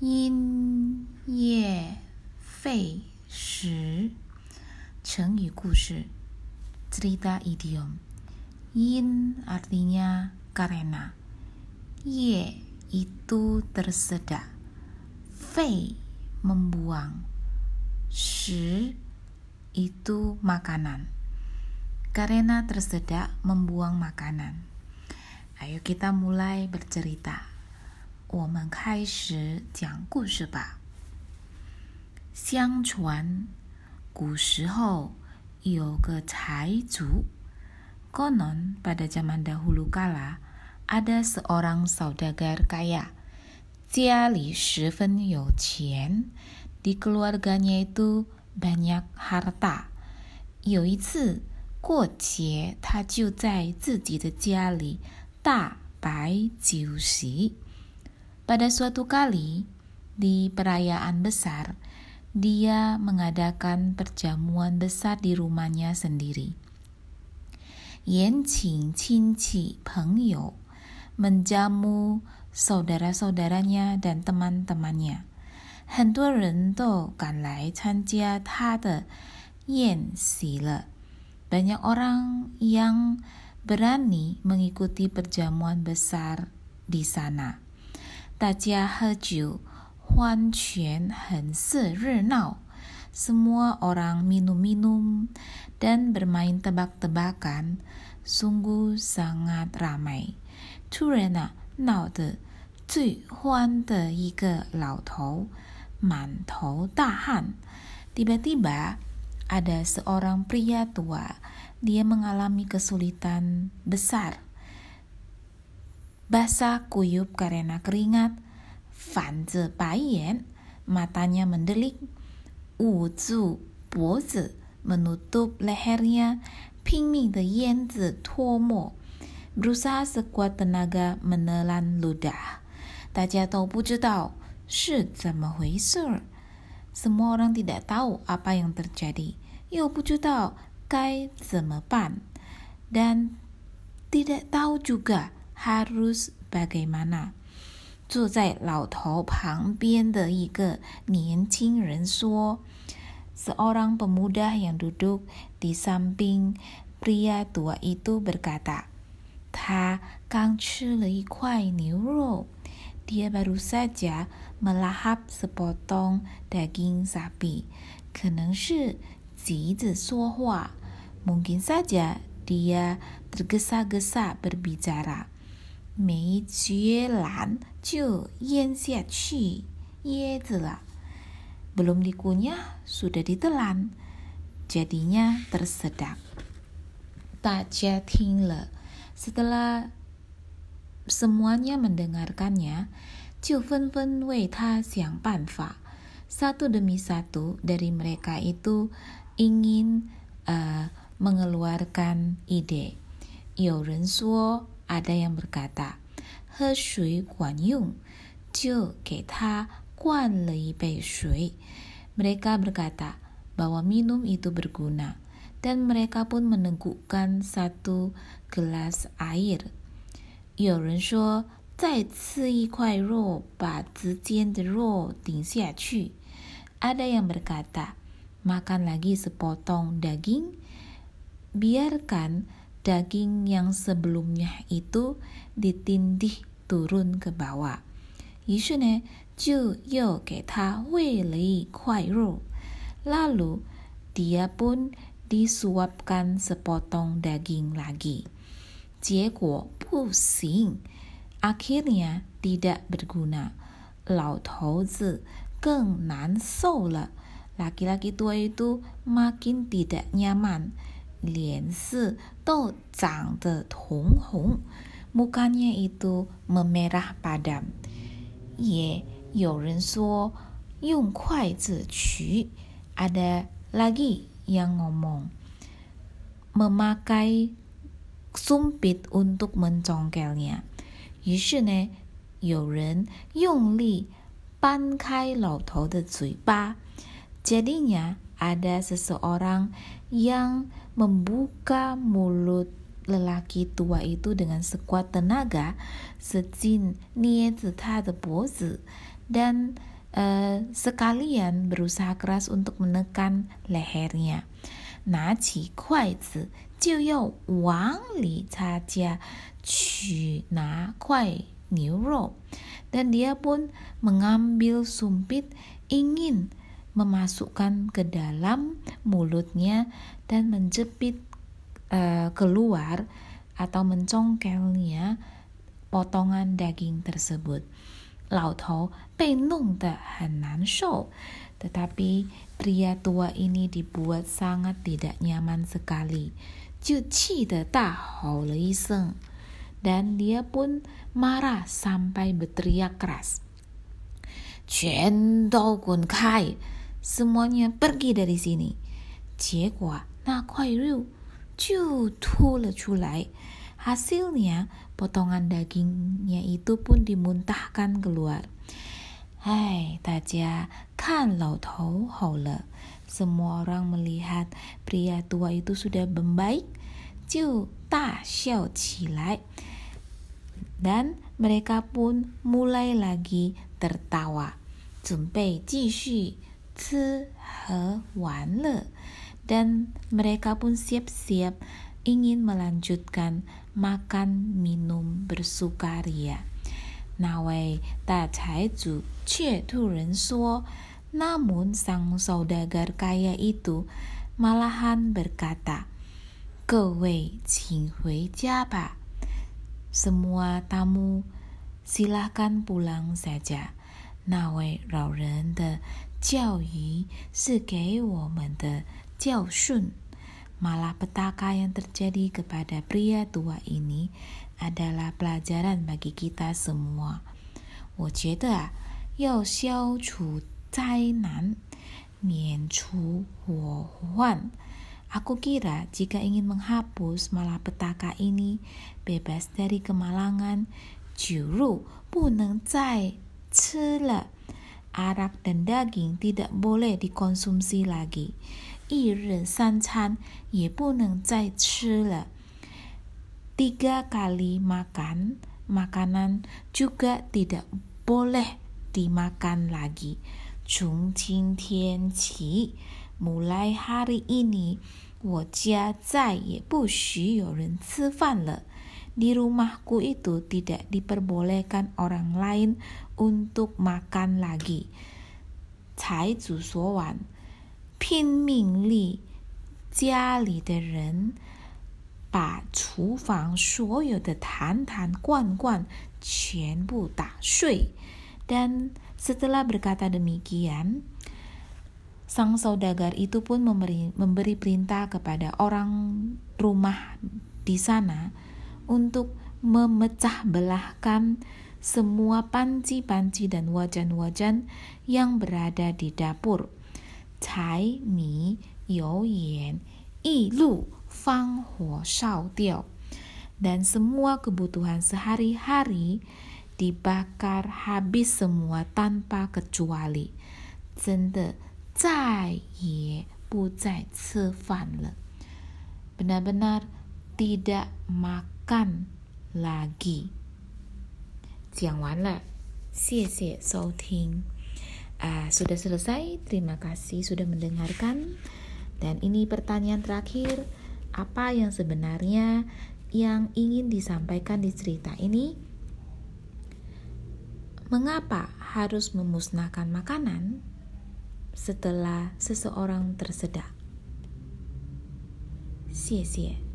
因噎废食。成语故事 cerita idiom. Yin artinya karena. Ye itu tersedak. Fei membuang. Shi itu makanan. Karena tersedak membuang makanan. Ayo kita mulai bercerita. 我们开始讲故事吧。相传，古时候有个财主。Konon pada zaman dahulu kala ada seorang saudagar kaya. dia li 十分有钱，di keluarganya itu banyak harta。有一次过节，他就在自己的家里大摆酒席。Pada suatu kali di perayaan besar, dia mengadakan perjamuan besar di rumahnya sendiri. Yan Qing Qinci Pengyo menjamu saudara-saudaranya dan teman-temannya. 很多人都赶来参加他的宴席了。Banyak orang yang berani mengikuti perjamuan besar di sana. 大家喝酒，欢全很是热闹。Semua orang minum-minum dan bermain tebak-tebakan, sungguh sangat ramai. 突然啊，闹得最欢的一个老头满头大汗。Tiba-tiba ada seorang pria tua, dia mengalami kesulitan besar basah kuyup karena keringat, Fanze Bayan, matanya mendelik, Wuzu Bozi menutup lehernya, Pingmi de Yanzi Tuomo, berusaha sekuat tenaga menelan ludah. 大家都不知道是怎么回事儿。Semua orang tidak tahu apa yang terjadi, 又不知道该怎么办，dan tidak tahu juga harus bagaimana？坐在老头旁边的一个年轻人说：“Seorang pemuda yang duduk di samping pria tua itu berkata, 他刚吃了一块牛肉。Dia baru saja melahap sepotong daging sapi. 可能是急着说话，mungkin saja dia tergesa-gesa berbicara。” 没嚼烂就咽下去椰子了。Belum dikunyah sudah ditelan, jadinya tersedak. 大家听了，setelah semuanya mendengarkannya, 就纷纷为他想办法。Satu demi satu dari mereka itu ingin uh, mengeluarkan ide. 有人说。 ada yang berkata, "He shui guan yung," Mereka berkata bahwa minum itu berguna, dan mereka pun menegukkan satu gelas air. 有人说，再吃一块肉，把之间的肉顶下去。Ada yang berkata, makan lagi sepotong daging, biarkan daging yang sebelumnya itu ditindih turun ke bawah. Lalu dia pun disuapkan sepotong daging lagi. 结果不行，akhirnya tidak berguna. 老头子更难受了。Laki-laki tua itu makin tidak nyaman 脸色都长得通红，mukanya itu memerah padam。也有人说用筷子取，ada lagi yang ngomong memakai sumpit untuk mencongkelnya。于是呢，有人用力掰开老头的嘴巴，jadinya ada seseorang yang membuka mulut lelaki tua itu dengan sekuat tenaga, sejin niezi dan uh, sekalian berusaha keras untuk menekan lehernya. naci kuaizi jiu yau wang li jia, qu na kuai niu. Dan dia pun mengambil sumpit ingin memasukkan ke dalam mulutnya dan menjepit e, keluar atau mencongkelnya potongan daging tersebut. Lao Tou tak Nong Tetapi pria tua ini dibuat sangat tidak nyaman sekali. Cuci De Dan dia pun marah sampai berteriak keras. Cendol Kai semuanya pergi dari sini. 结果那块肉就吐了出来。Hasilnya, potongan dagingnya itu pun dimuntahkan keluar. Hai, Taja, kan lau tau hau le. Semua orang melihat pria tua itu sudah membaik, jiu ta xiao qilai. Dan mereka pun mulai lagi tertawa. Zunbei jishu ci he wan le. Dan mereka pun siap-siap ingin melanjutkan makan minum bersukaria. 那位大财主却突然说，namun sang saudagar kaya itu malahan berkata, 各位请回家吧。Semua tamu silahkan pulang saja。那位老人的 教育是给我们的教训。Malapetaka yang terjadi kepada pria tua ini adalah pelajaran bagi kita semua. 我觉得啊，要消除灾难，免除祸患。Aku kira jika ingin menghapus malapetaka ini, bebas dari kemalangan, juru 不能再吃了。 Arak dan daging tidak boleh dikonsumsi lagi. 一日三餐也不能再吃了。Tiga kali makan makanan juga tidak boleh dimakan lagi. Chung tian qi, mulai hari ini, 我家再也不许有人吃饭了。Di rumahku itu tidak diperbolehkan orang lain untuk makan lagi. 财主说完。拼命力，家里的人把厨房所有的坛坛罐罐全部打碎。Dan setelah berkata demikian, sang saudagar itu pun memberi, memberi perintah kepada orang rumah di sana untuk memecah belahkan semua panci-panci dan wajan-wajan yang berada di dapur. 柴米油盐一路放火烧掉 dan semua kebutuhan sehari-hari dibakar habis semua tanpa kecuali. 真的再也不再吃饭了。Benar-benar tidak makan lagi. 讲完了，谢谢收听。Uh, sudah selesai, terima kasih sudah mendengarkan. Dan ini pertanyaan terakhir, apa yang sebenarnya yang ingin disampaikan di cerita ini? Mengapa harus memusnahkan makanan setelah seseorang tersedak? 谢谢。